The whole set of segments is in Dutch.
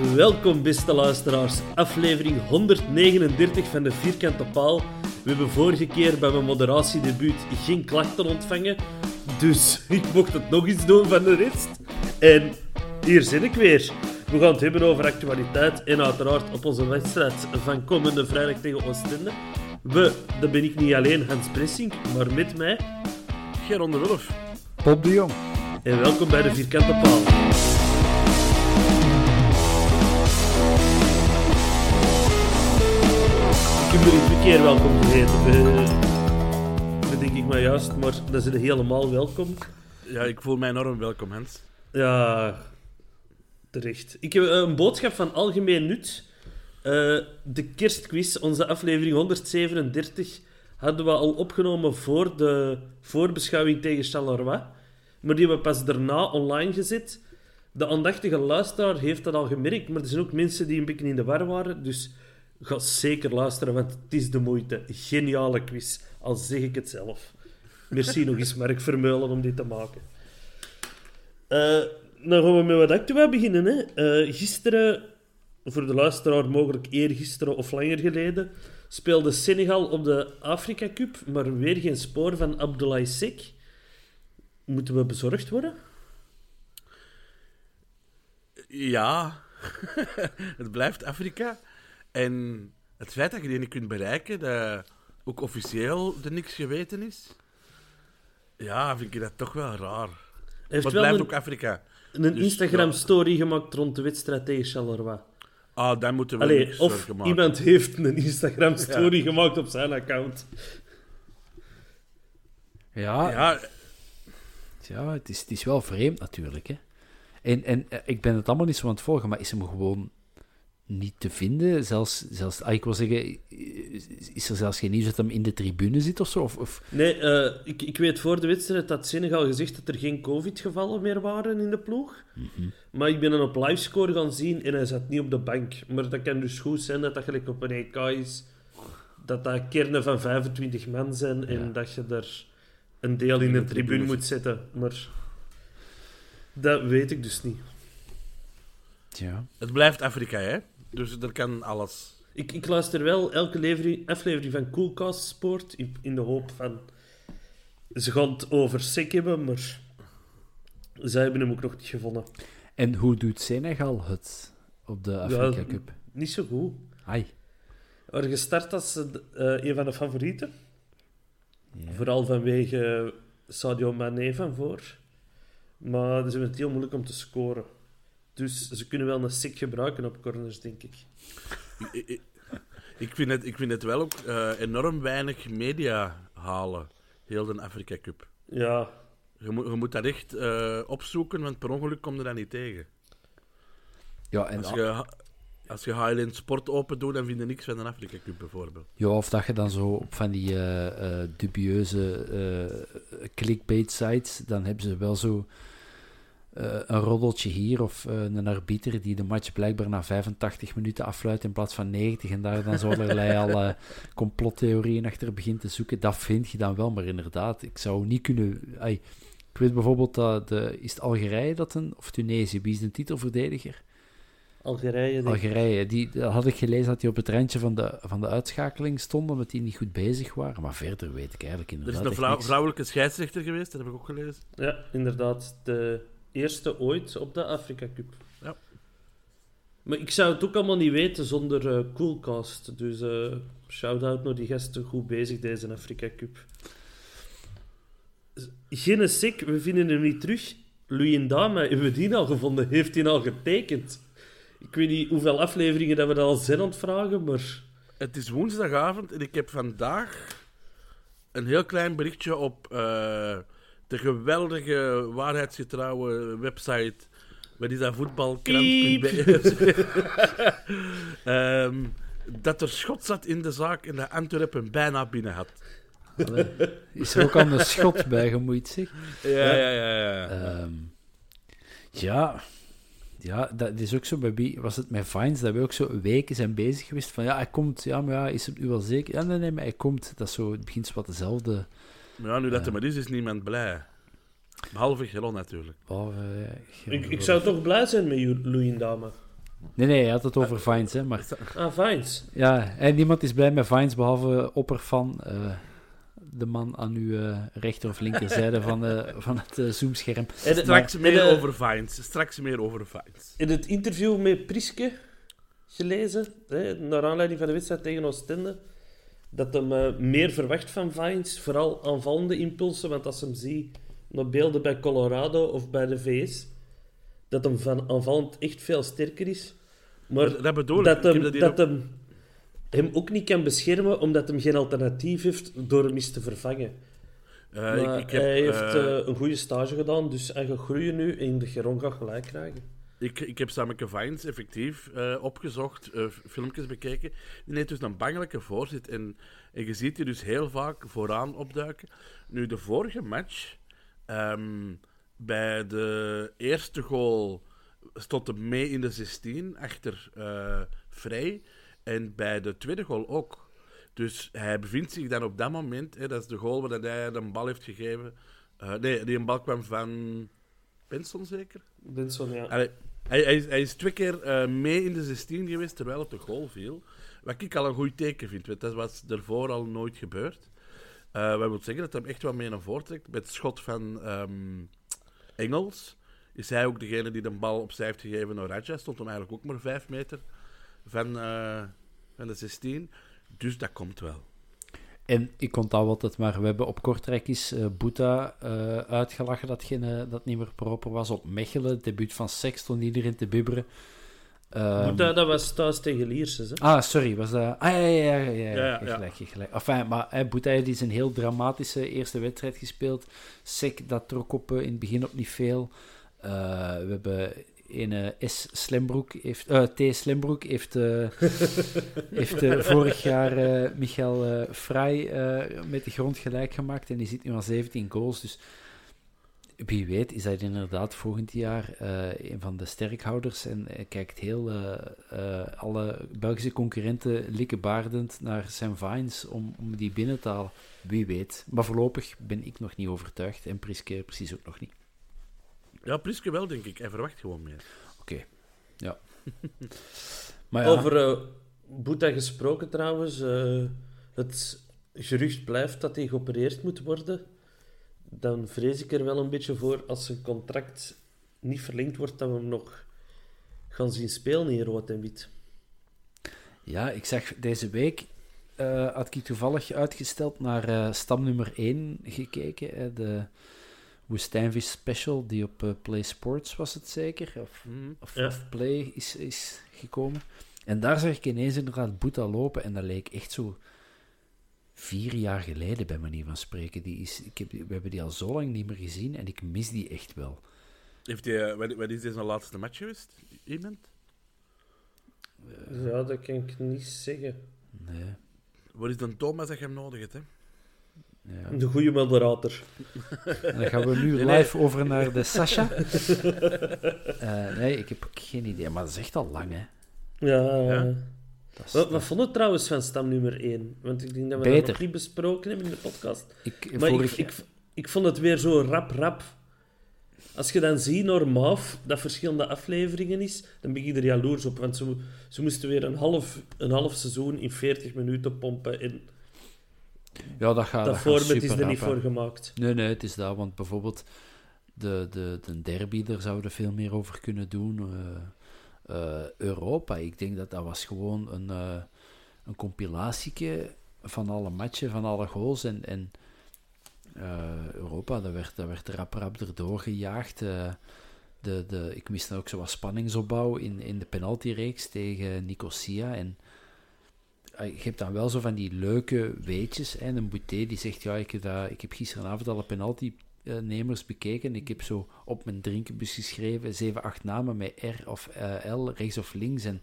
Welkom, beste luisteraars. Aflevering 139 van de Vierkante Paal. We hebben vorige keer bij mijn moderatiedebuut geen klachten ontvangen. Dus ik mocht het nog eens doen van de rest. En hier zit ik weer. We gaan het hebben over actualiteit en uiteraard op onze wedstrijd van komende vrijdag tegen Oostende. We, dat ben ik niet alleen, Hans Pressing, maar met mij. Geron de Wulf. Bob de Jong. En welkom bij de Vierkante Paal. Er een keer welkom gegeten. Eh, Dat denk ik maar juist, maar dan zijn helemaal welkom. Ja, ik voel mij enorm welkom, Hans. Ja, terecht. Ik heb eh, een boodschap van algemeen nut. Eh, de kerstquiz, onze aflevering 137, hadden we al opgenomen voor de voorbeschouwing tegen Charleroi. Maar die hebben we pas daarna online gezet. De aandachtige luisteraar heeft dat al gemerkt, maar er zijn ook mensen die een beetje in de war waren. Dus ga zeker luisteren, want het is de moeite. Geniale quiz, al zeg ik het zelf. Merci nog eens, Mark Vermeulen, om dit te maken. Eh, dan gaan we met wat actua beginnen. Hè. Eh, gisteren, voor de luisteraar mogelijk eergisteren of langer geleden, speelde Senegal op de Afrika Cup, maar weer geen spoor van Abdoulaye Sek. Moeten we bezorgd worden? Ja, het blijft Afrika. En het feit dat je die niet kunt bereiken, dat ook officieel er niks geweten is, ja, vind ik dat toch wel raar. Heeft Maar het wel blijft een, ook Afrika. een dus, Instagram-story gemaakt rond de wedstrijd tegen Charleroi. Ah, daar moeten we Allee, of zorgen maken. iemand heeft een Instagram-story gemaakt op zijn account. Ja, ja. Ja, het, is, het is wel vreemd natuurlijk. Hè. En, en eh, ik ben het allemaal niet zo aan het volgen, maar is hem gewoon niet te vinden? Zelfs, zelfs ah, ik wil zeggen, is er zelfs geen nieuws dat hem in de tribune zit of zo? Of, of... Nee, eh, ik, ik weet voor de wedstrijd dat Senegal gezegd dat er geen COVID-gevallen meer waren in de ploeg. Maar ik ben hem op livescore gaan zien en hij zat niet op de bank. Maar dat kan dus goed zijn dat dat gelijk op een EK is. Dat dat kernen van 25 man zijn en dat je daar een deel in de tribune moet zetten. Maar dat weet ik dus niet. Tja. het blijft Afrika, hè. Dus er kan alles. Ik, ik luister wel elke levering, aflevering van Coolcast Sport in, in de hoop van... Ze gaan het over sek hebben, maar... Zij hebben hem ook nog niet gevonden. En hoe doet Senegal het op de Afrika Ja, Cup? Niet zo goed. Ai. waren gestart als eh, een van de favorieten. Ja. Vooral vanwege Sadio Mane van voor. Maar ze hebben het heel moeilijk om te scoren. Dus ze kunnen wel een sik gebruiken op corners, denk ik. Ik, ik, ik vind, het, ik vind het wel ook eh, enorm weinig media halen, heel de Afrika Cup. Ja, Je moet, je moet dat echt eh, opzoeken, want per ongeluk kom je dat niet tegen. Ja, en, Als je, als je Highland Sport open doet, dan vind je niks van de Afrika Cup bijvoorbeeld. ja, of dat je dan zo op van die eh, eh, dubieuze eh, clickbait-sites, dan hebben ze wel zo eh, een roddeltje hier of eh, een arbiter die de match blijkbaar na 85 minuten afluit in plaats van 90 en daar dan zo allerlei al complottheorieën achter begint te zoeken. Dat vind je dan wel, maar inderdaad, ik zou niet kunnen... Ik weet bijvoorbeeld dat de, is het Algerije dat een, of Tunesië, wie is de titelverdediger? Algerije. denk ik. Algerije, die had ik gelezen dat die op het randje van de, van de uitschakeling stonden, omdat die niet goed bezig waren. Maar verder weet ik eigenlijk Er is inderdaad een vrouwelijke scheidsrechter geweest, dat heb ik ook gelezen. Ja, inderdaad. De eerste ooit op de Afrika Cup. Ja. Maar ik zou het ook allemaal niet weten zonder eh, Coolcast. Dus eh shout-out naar die gasten. Goed bezig deze Afrika Cup. Geen sik, we vinden hem niet terug. Louis Ndama, hebben we die al gevonden? Heeft hij al getekend? Ik weet niet hoeveel afleveringen dat we dat al zijn aan het vragen, maar... Het is woensdagavond en ik heb vandaag een heel klein berichtje op eh, de geweldige, waarheidsgetrouwe website. Wat is dat? Voetbalkrant.be. Ehm, dat er schot zat in de zaak en dat Antwerpen bijna binnen had. Allee, Is er ook al een schot bij gemoeid, zeg. Ja, ja, ja. ja. Ehm, ja, ja, dat is ook zo bij wie was het met Vines dat we ook zo weken zijn bezig geweest van ja, hij komt, ja, maar ja, is het nu wel zeker? Ja, nee, nee, maar hij komt. Dat is zo, het begint zo wat dezelfde. Maar ja, nu dat er maar is, is niemand blij. Behalve Gelon natuurlijk. behalve, eh, Ik, ik zou toch blij zijn met Ndama. Nee, nee, hij had het over Vines, hè, maar Ah, Vines. ja, en niemand is blij met Vines behalve Opperfan, eh de man aan uw eh, rechter of linkerzijde van, eh, van het zoomscherm. En de- Straks maar- meer en de- over Vines. Straks meer over Vines. In het interview met Priske gelezen, hè, naar aanleiding van de wedstrijd tegen Oostende, dat hem eh, meer verwacht van Vines, vooral aanvallende impulsen, want als hem ziet naar beelden bij Colorado of bij de VS, dat hem van aanvallend echt veel sterker is. Maar Dat- bedoel ik. dat Ik hem, dat hem, hem ook niet kan beschermen, omdat hem geen alternatief heeft door hem eens te vervangen. Eh, ik, ik heb, hij heeft eh, een goede stage gedaan, dus hij gaat groeien nu en de Geron gaat gelijk krijgen. Ik, ik heb Sameke Vines effectief eh, opgezocht, eh, filmpjes bekeken. Die heeft dus een bangelijke voorzit. En, en je ziet die dus heel vaak vooraan opduiken. Nu, de vorige match, ehm, bij de eerste goal stond hij mee in de 16, achter eh Vrij. En bij de tweede goal ook. Dus hij bevindt zich dan op dat moment, hè, dat is de goal waar hij de bal heeft gegeven. Nee, die een bal kwam van Benson zeker? Benson, ja. Allee, hij, hij, is, twee keer eh, mee in de 16 geweest terwijl het de goal viel. Wat ik al een goed teken vind, want dat was daarvoor al nooit gebeurd. Eh wat wil zeggen dat hem echt wel mee naar voren trekt. Met het schot van ehm, Engels is hij ook degene die de bal opzij heeft gegeven naar Raja. Stond hem eigenlijk ook maar vijf meter van, eh, van de 16. Dus dat komt wel. En ik onthoud altijd maar, we hebben op Kortrijk is eh Boeta eh, uitgelachen dat, geen, eh, dat niet meer proper was. Op Mechelen, het debuut van Sex, stond iedereen te bibberen. Ehm, Boeta, dat was thuis tegen Lierses, hè? Ah, sorry, was dat... Ah, ja, ja, ja, ja, gelijk, gelijk. Enfin, maar hè, Boeta heeft eens een heel dramatische eerste wedstrijd gespeeld. Sek, dat trok op, in het begin op niet veel. We hebben een S. Slembroek, heeft, eh, T. Slembroek heeft, eh, heeft eh, vorig jaar eh Michael eh Vrij eh, met de grond gelijk gemaakt en die zit nu aan 17 goals. Dus wie weet is hij inderdaad volgend jaar eh, een van de sterkhouders en kijkt heel eh, eh, alle Belgische concurrenten likkebaardend naar zijn Vines om, om die binnen te halen. Wie weet. Maar voorlopig ben ik nog niet overtuigd en Priske precies ook nog niet. Ja, Priske wel, denk ik. Hij verwacht gewoon meer. Oké, ja. maar ja, Over eh Boeta gesproken trouwens. eh, het gerucht blijft dat hij geopereerd moet worden. Dan vrees ik er wel een beetje voor als zijn contract niet verlengd wordt, dat we hem nog gaan zien spelen in rood en wit. Ja, ik zag deze week, eh, had ik toevallig uitgesteld naar eh, stam nummer 1 gekeken. hè, de Woestijnvis Special, die op eh, Play Sports was het zeker, of, of, Ja. of Play is, is gekomen. En daar zag ik ineens inderdaad Boeta lopen en dat leek echt zo vier jaar geleden, bij manier van spreken. Die is, ik heb, die- we hebben die al zo lang niet meer gezien en ik mis die echt wel. Heeft hij, eh, wat, wat is deze laatste match geweest? Iemand? Ja, dat kan ik niet zeggen. Nee. Wat is dan Thomas dat je hem nodig hebt, hè? Ja. De goede moderator. En dan gaan we nu Nee, nee. live over naar de Sasha. Eh, nee, ik heb geen idee, maar dat is echt al lang, hè. Ja. Ja? Dat is- Wat, wat vond je trouwens van stam nummer 1? Want ik denk dat we Beter. dat nog niet besproken hebben in de podcast. ik, Maar ik, vorig, ik, ik vond het weer zo rap, rap als je dan ziet normaal dat verschillende afleveringen is, dan ben je er jaloers op. Want ze, ze moesten weer een half, een half seizoen in 40 minuten pompen. En Ja, dat gaat dat dat gaat is er niet rap, voor gemaakt. Nee, nee, het is dat. Want bijvoorbeeld de, de, de derby, daar zouden veel meer over kunnen doen. Eh, eh, Europa, ik denk dat dat was gewoon een, eh een compilatieke van alle matchen, van alle goals. En, en Europa, dat werd, dat werd rap rap erdoor gejaagd. De, de, ik miste ook zo wat spanningsopbouw in, in de penaltyreeks tegen Nicosia. En je hebt dan wel zo van die leuke weetjes. En een Boutet die zegt, ja, ik heb, dat, ik heb gisteravond alle penaltynemers bekeken. Ik heb zo op mijn drinkenbus geschreven, 7, 8 namen met R of eh, L, rechts of links. En,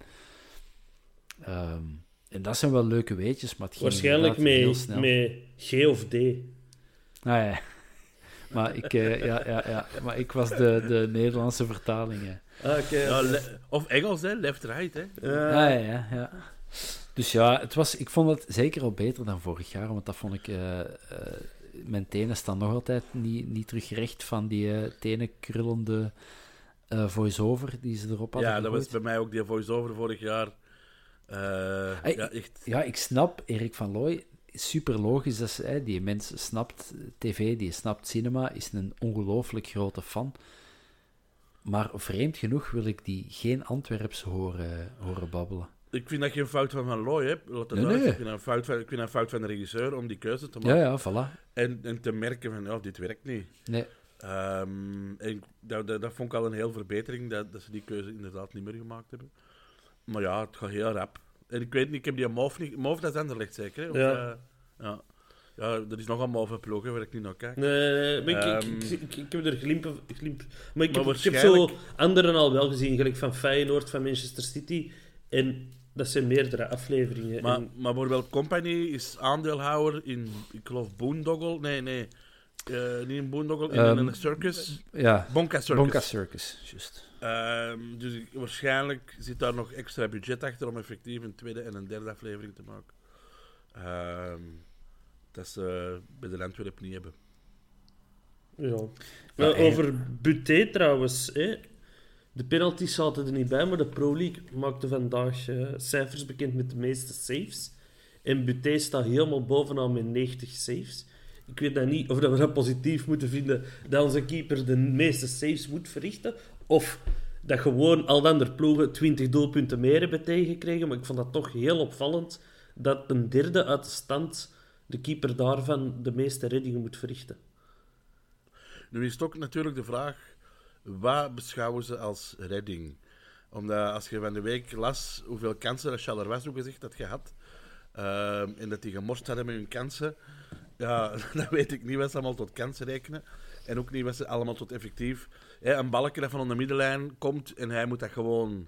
ehm, en dat zijn wel leuke weetjes, maar het ging Waarschijnlijk met, snel. met G of D. Ah, ja. Maar ik, eh, ja, ja, ja. maar ik was de, de Nederlandse vertaling. hè. Ah. Ja, of Engels, hè? Left-right, hè? Ja. Ja, ja, ja, ja. Dus ja, het was, ik vond het zeker al beter dan vorig jaar, want dat vond ik... eh, eh, mijn tenen staan nog altijd niet, niet terug recht van die eh tenenkrullende eh voice-over die ze erop hadden Ja, dat was bij mij ook die voice-over vorig jaar. Hey, ja, echt. Ja, ik snap Erik van Looy. Super logisch. Dat ze, die mens snapt tv, die snapt cinema, is een ongelooflijk grote fan. Maar vreemd genoeg wil ik die geen Antwerps horen, horen babbelen. Ik vind dat geen fout van Van Looy, hè? Laat Nee. Ik, vind dat een fout van, ik vind een fout van de regisseur om die keuze te Ja, maken. ja, voilà. En, en te merken van, ja, dit werkt niet. Nee. Ehm, en ik- dat, dat, dat vond ik al een heel verbetering, dat, dat ze die keuze inderdaad niet meer gemaakt hebben. Maar ja, het gaat heel rap. En ik weet niet, ik heb die Moof niet... Moof, dat is Anderlecht zeker, hè? Of, Ja. eh, ja. Ja, er is nog een Moof ploeg, waar ik niet naar kijk. Nee, nee, nee, maar ik, Ehm. ik, ik, ik heb er glimpen... glimp, maar ik, Maar heb, ik heb zo waarschijnlijk- anderen al wel gezien, gelijk van Feyenoord, van Manchester City. En dat zijn meerdere afleveringen. Maar, En- maar bijvoorbeeld Company is aandeelhouder in, ik geloof, Boondoggle. Nee, nee. Eh, niet in Boondoggle, in Ehm, een circus. Ja, Bonka Circus. Bonka Circus, juist. Ehm, dus waarschijnlijk zit daar nog extra budget achter om effectief een tweede en een derde aflevering te maken. Ehm, dat ze bij de Landwerp niet hebben. Ja. En- over Buté trouwens. Hè. De penalties zaten er niet bij, maar de Pro League maakte vandaag eh, cijfers bekend met de meeste saves. En Buté staat helemaal bovenaan met 90 saves. Ik weet dat niet of dat we dat positief moeten vinden dat onze keeper de meeste saves moet verrichten. Of dat gewoon al de andere ploegen 20 doelpunten meer hebben tegengekregen. Maar ik vond dat toch heel opvallend dat een derde uit de stand de keeper daarvan de meeste reddingen moet verrichten. Nu is het ook natuurlijk de vraag, wat beschouwen ze als redding? Omdat als je van de week las hoeveel kansen dat Charleroi zo gezegd had gehad, ehm, en dat die gemorst hadden met hun kansen, ja, dan weet ik niet wat ze allemaal tot kansen rekenen. En ook niet wat ze allemaal tot effectief... Een balkje dat van onder de middenlijn komt en hij moet dat gewoon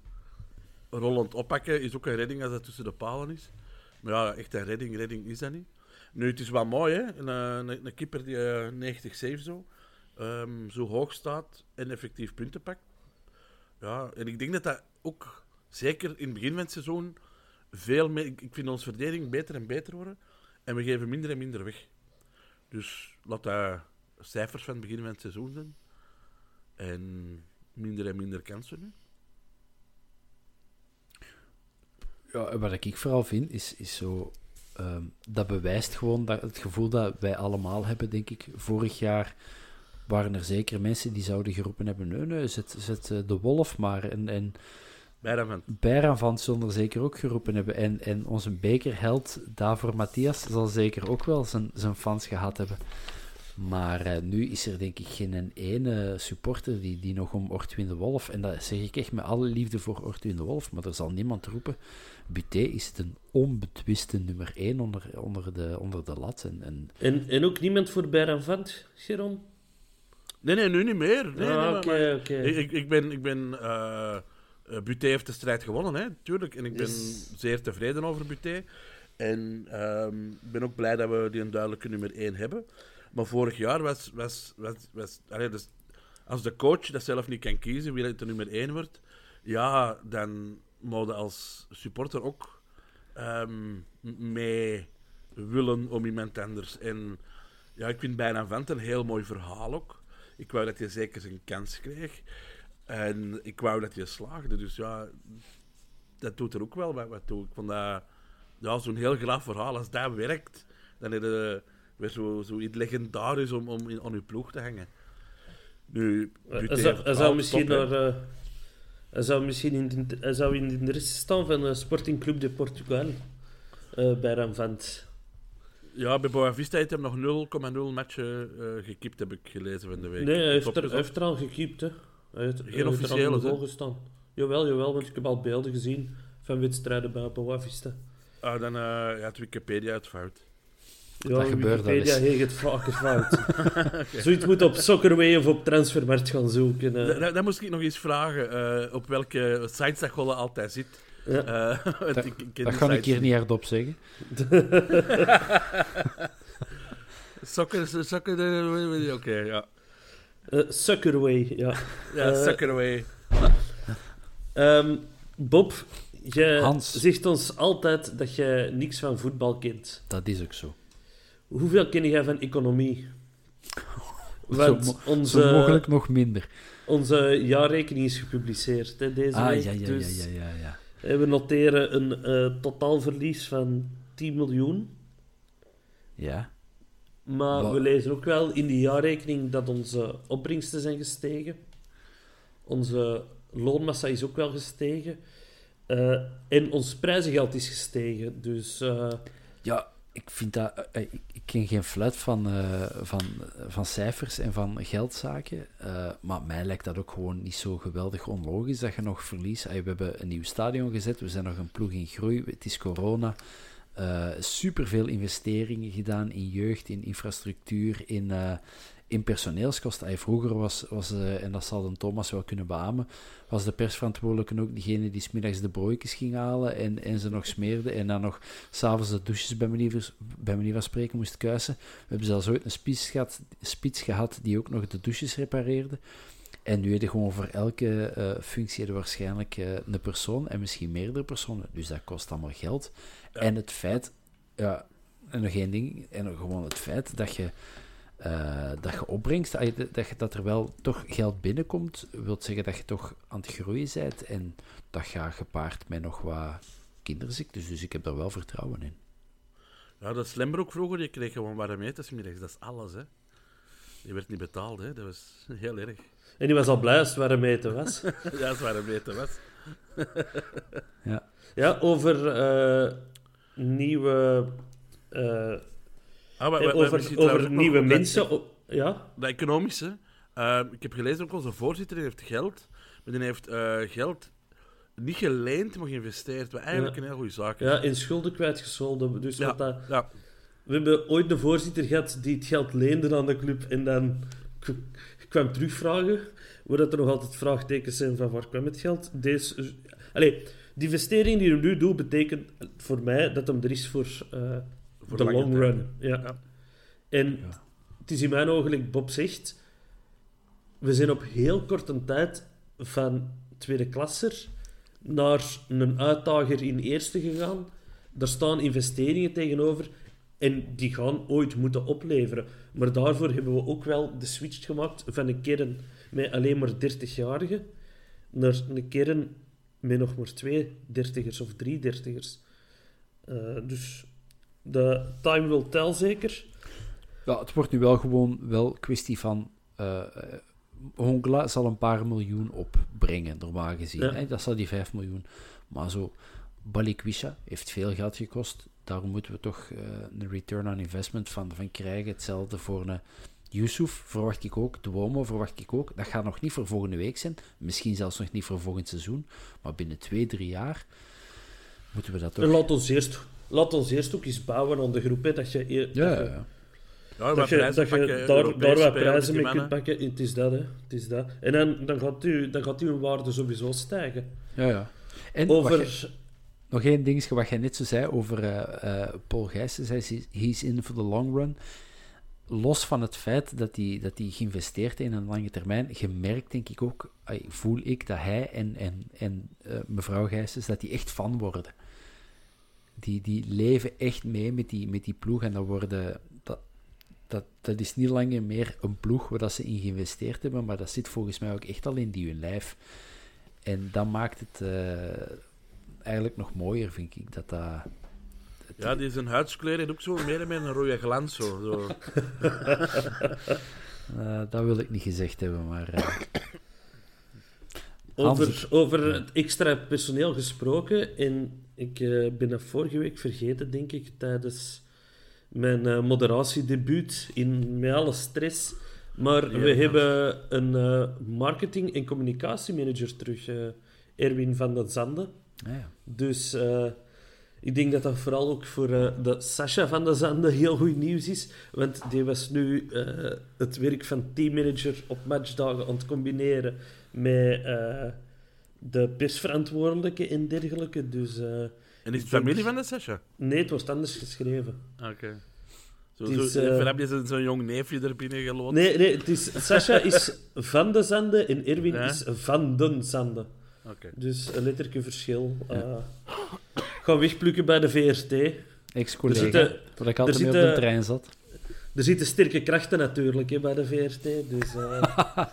rollend oppakken, is ook een redding als dat tussen de palen is. Maar ja, echt een redding, redding is dat niet. Nu, het is wel mooi, hè? Een, eh, een, keeper die eh, 90 save zo, ehm, zo hoog staat en effectief punten pakt. Ja, en ik denk dat dat ook, zeker in het begin van het seizoen, veel meer... Ik vind onze verdediging beter en beter worden. En we geven minder en minder weg. Dus laat dat cijfers van het begin van het seizoen zijn. En minder en minder kansen nu. Ja, wat ik vooral vind, is, is zo... ehm, dat bewijst gewoon dat, het gevoel dat wij allemaal hebben, denk ik. Vorig jaar waren er zeker mensen die zouden geroepen hebben... Nee, nee, zet, zet eh, de wolf maar. En, en Bijna van. Bijran van zullen er zeker ook geroepen hebben. En, en onze bekerheld Davor Matthias zal zeker ook wel zijn, zijn fans gehad hebben. Maar eh, nu is er denk ik geen ene supporter die, die nog om Ortwin de Wolf... En dat zeg ik echt met alle liefde voor Ortwin de Wolf, maar er zal niemand roepen... Buté is de onbetwiste nummer 1 onder, onder, de, onder de lat. En, en En, en ook niemand voor Bayern Vant, Geron? Nee, nee, nu niet meer. Nee, nee, Ah, oké, oké. Ik, ik, ik ben... Ik ben eh, eh, Buté heeft de strijd gewonnen, hè, tuurlijk. En ik ben Yes. zeer tevreden over Buté. En ehm, ik ben ook blij dat we die een duidelijke nummer 1 hebben. Maar vorig jaar was... was, was, was allee, dus als de coach dat zelf niet kan kiezen wie de nummer 1 wordt, ja, dan moet je als supporter ook ehm, mee willen om iemand anders. En ja, ik vind bijna Vent een heel mooi verhaal ook. Ik wou dat hij zeker zijn kans kreeg. En ik wou dat hij slaagde. Dus ja, dat doet er ook wel wat, wat toe. Ik vond dat ja, zo'n heel graaf verhaal. Als dat werkt, dan is het weer zo, zoiets legendarisch om, om in, aan uw ploeg te hangen. Nu, Hij Buté zou, heeft hij zou misschien top, naar... eh, hij zou misschien in de, zou in de rest staan van eh, Sporting Club de Portugal. eh bij Ramvant. Ja, bij Boavista heeft hij nog 0,0 matchen eh gekipt, heb ik gelezen van de week. Nee, hij heeft, er, hij gezet. heeft er al gekiept, hè. Hij heeft, hij heeft er al officiële, in de hè? goal gestaan. Jawel, jawel, want ik heb al beelden gezien van wedstrijden bij Boavista. Ah, dan eh ja, het Wikipedia het fout. Ja, Dat gebeurt Wikipedia heeft het vaker fout. Zoiets moet op Soccerway of op Transfermarkt gaan zoeken. eh. Da- da- Dan moest ik nog eens vragen eh, op welke sites dat Golle altijd zit. Ja. Eh, Dat- ik, ik Dat hier niet hardop zeggen. Sokker, sokker, oké, ja. Eh, Suckerway, ja. Ja, sucker away. Ehm, Bob, Hans. zegt ons altijd dat je niks van voetbal kent. Dat is ook zo. Hoeveel ken jij van economie? Want Zo mo- onze, Zo mogelijk nog minder. onze jaarrekening is gepubliceerd hè, deze Ah, week. ja, ja, dus ja, ja, ja, ja. Eh, we noteren een eh, totaalverlies van 10 miljoen. Ja, Maar we lezen ook wel in die jaarrekening dat onze opbrengsten zijn gestegen. Onze loonmassa is ook wel gestegen. Eh, en ons prijzengeld is gestegen. Dus ja ik vind dat... eh, ik, ik ken geen fluit van, eh, van, van cijfers en van geldzaken. eh, maar mij lijkt dat ook gewoon niet zo geweldig onlogisch dat je nog verlies. Eh, we hebben een nieuw stadion gezet, we zijn nog een ploeg in groei, het is corona. Eh superveel investeringen gedaan in jeugd, in infrastructuur, in, eh, in personeelskosten. Eh, vroeger was, was eh, en dat zal de Thomas wel kunnen beamen, was de persverantwoordelijke ook diegene die smiddags de broodjes ging halen en, en ze nog smeerde en dan nog s'avonds de douches bij manier, bij manier van spreken moest kuisen. We hebben zelfs ooit een spits gehad, spits gehad die ook nog de douches repareerde. En nu heb je gewoon voor elke eh, functie je waarschijnlijk eh, een persoon en misschien meerdere personen. Dus dat kost allemaal geld. En het feit, ja, en nog één ding, en gewoon het feit dat je, eh, dat je opbrengst, dat, je- dat er wel toch geld binnenkomt, wil zeggen dat je toch aan het groeien bent. En dat gaat gepaard met nog wat kinderziektes. Dus ik heb daar wel vertrouwen in. Ja, dat Slembroek vroeger, die kreeg gewoon warm eten 's middags. Dat is alles, hè. Die werd niet betaald, hè. Dat was heel erg. en die was al blij als het warm eten was. Ja, dat is warm eten was. Ja. ja, over eh, nieuwe... eh, Ah, maar- maar- maar over over nieuwe mensen... o- ja? Dat economische. eh, ik heb gelezen ook onze voorzitter die heeft geld. Maar die heeft eh, geld niet geleend, maar geïnvesteerd. Wat eigenlijk Ja. een heel goede zaak is. ja, in schulden kwijtgescholden. Dus Ja, wat dat, ja. we hebben ooit een voorzitter gehad die het geld leende aan de club en dan kwam terugvragen. Waar dat er nog altijd vraagtekens zijn van waar kwam het geld. Deze, allee, die investering die we nu doen, betekent voor mij dat hem er is voor, eh, Voor de long run. Ja. Ja. En Ja. het is in mijn ogen, like Bob zegt, we zijn op heel korte tijd van tweede klasser naar een uitdager in eerste gegaan. Daar staan investeringen tegenover en die gaan ooit moeten opleveren. Maar daarvoor hebben we ook wel de switch gemaakt van een kern met alleen maar 30-jarigen naar een kern met nog maar twee dertigers of drie dertigers. Eh, dus de time will tell zeker. Ja, het wordt nu wel gewoon wel kwestie van. eh eh, Hongla zal een paar miljoen opbrengen, normaal gezien. Ja. Hè? Dat zal die 5 miljoen. Maar zo, Balikwisha heeft veel geld gekost. Daarom moeten we toch eh, een return on investment van, van krijgen. Hetzelfde voor een Yusuf verwacht ik ook. Duomo verwacht ik ook. Dat gaat nog niet voor volgende week zijn. Misschien zelfs nog niet voor volgend seizoen. Maar binnen twee, drie jaar moeten we dat toch... En laat ons eerst, laat ons eerst ook eens bouwen aan de groep. Hè, dat je, eer- Ja, dat ja, je, ja. Dat je, prijzen dat je daar, daar wat prijzen mee kunt pakken. Het is dat, hè. Het is dat. En dan, dan, gaat u, dan gaat uw waarde sowieso stijgen. ja, ja. En wat je- Over... Nog één dingetje wat jij net zo zei over eh, eh, Paul Gijssen. Zei, he- he's in for the long run. Los van het feit dat hij, dat hij geïnvesteerd heeft in een lange termijn, gemerkt denk ik ook, ai, voel ik dat hij en, en, en eh, mevrouw Gijsens, dat die echt fan worden. Die, die leven echt mee met die, met die ploeg en dat worden... Dat, dat, dat is niet langer meer een ploeg waar dat ze in geïnvesteerd hebben, maar dat zit volgens mij ook echt al in die hun lijf. En dat maakt het eh, eigenlijk nog mooier, vind ik. Dat dat, Ja, die zijn huidskleur heeft ook zo meer met een rode glans. Zo. zo. eh, dat wil ik niet gezegd hebben, maar... eh, Over, over het extra personeel gesproken. En ik eh, ben dat vorige week vergeten, denk ik, tijdens mijn eh, moderatiedebuut in, met alle stress. Maar Ja, we ja. hebben een eh, marketing- en communicatiemanager terug, Erwin van den Zande. ah ja. Dus ik denk dat dat vooral ook voor de Sascha van de Zande heel goed nieuws is. Want die was nu het werk van teammanager op matchdagen aan het combineren met de persverantwoordelijke en dergelijke. Dus eh, En is het familie van de Sasha? nee, het wordt anders geschreven. Oké. Zo, Het zo, is, zo, eh, heb je zo'n jong neefje er binnen geloot? Nee, nee het is, Sascha is van de Zande en Erwin Ja? is van den Zande. Oké. Dus een letterlijk verschil. eh gaan wegplukken bij de VRT. Ex-collega, waar ik altijd er mee op de zitten- trein zat. Er zitten sterke krachten natuurlijk hè, bij de VRT. Dus, eh,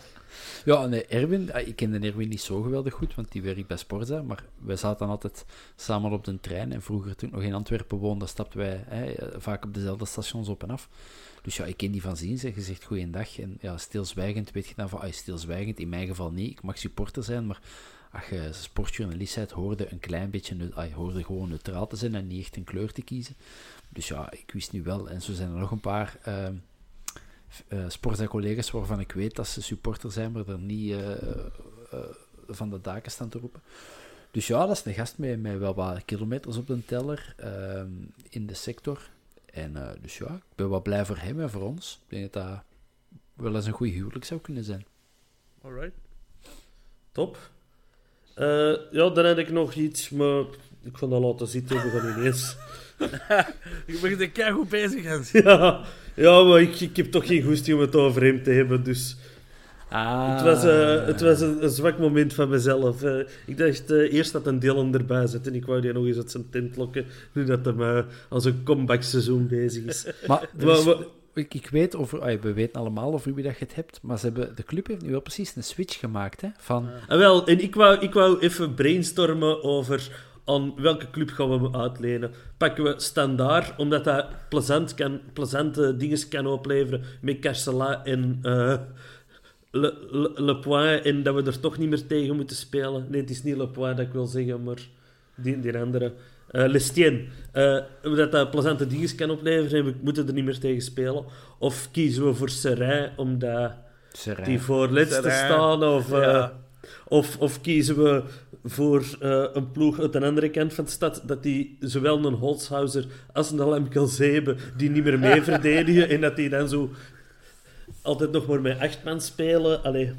Ja, nee, Erwin, ah, ik kende Erwin niet zo geweldig goed, want die werkt bij Sporza, maar wij zaten altijd samen op de trein. En vroeger, toen ik nog in Antwerpen woonde, stapten wij hè, vaak op dezelfde stations op en af. Dus ja, ik ken die van zien, zeg, je zegt goeiedag. En ja, stilzwijgend weet je dan van, ah, stilzwijgend, in mijn geval niet, ik mag supporter zijn, maar je sportjournalist hoorde een klein beetje, ah, hoorde gewoon neutraal te zijn en niet echt een kleur te kiezen. Dus ja, ik wist nu wel, en zo zijn er nog een paar... eh Sporza-collega's waarvan ik weet dat ze supporter zijn, maar er niet eh, eh, van de daken staan te roepen. Dus ja, dat is een gast met, met wel wat kilometers op de teller ehm, in de sector. En dus ja, ik ben wel blij voor hem en voor ons. Ik denk dat dat wel eens een goed huwelijk zou kunnen zijn. Alright. top. Ja, dan heb ik nog iets, maar ik ga dat laten zitten. We gaan ineens... Ik ben er keigoed bezig, Hans. ja, ja, maar ik, ik heb toch geen goesting om het over hem te hebben, dus... Ah, Het was, eh, het was een, een zwak moment van mezelf. eh. ik dacht eh, eerst dat een Dylan erbij zit en ik wou die nog eens uit zijn tent lokken, nu dat hij uh, aan zijn comeback-seizoen bezig is. Maar Maar- is- maar- ik, ik weet over, ah, we weten allemaal over wie dat je het hebt, maar ze hebben, de club heeft nu wel precies een switch gemaakt. Hè, van, En wel, en ik wou, ik wou even brainstormen over aan welke club gaan we hem uitlenen. Pakken we standaard, omdat dat plezant kan, plezante dingen kan opleveren met Carcela en eh, Le, Le, Le Point, en dat we er toch niet meer tegen moeten spelen. Nee, het is niet Le Point dat ik wil zeggen, maar die, die andere. Eh Lestien. Eh, omdat dat plezante dingen kan opleveren en we moeten er niet meer tegen spelen. Of kiezen we voor Serij, omdat Serijn. die voorlaatste Serijn. staan. Of, Ja. of, of kiezen we voor eh, een ploeg uit de andere kant van de stad, dat die zowel een Holzhauser als een Lemkelzee hebben, die niet meer mee verdedigen, en dat die dan zo altijd nog maar met acht man spelen. Allee.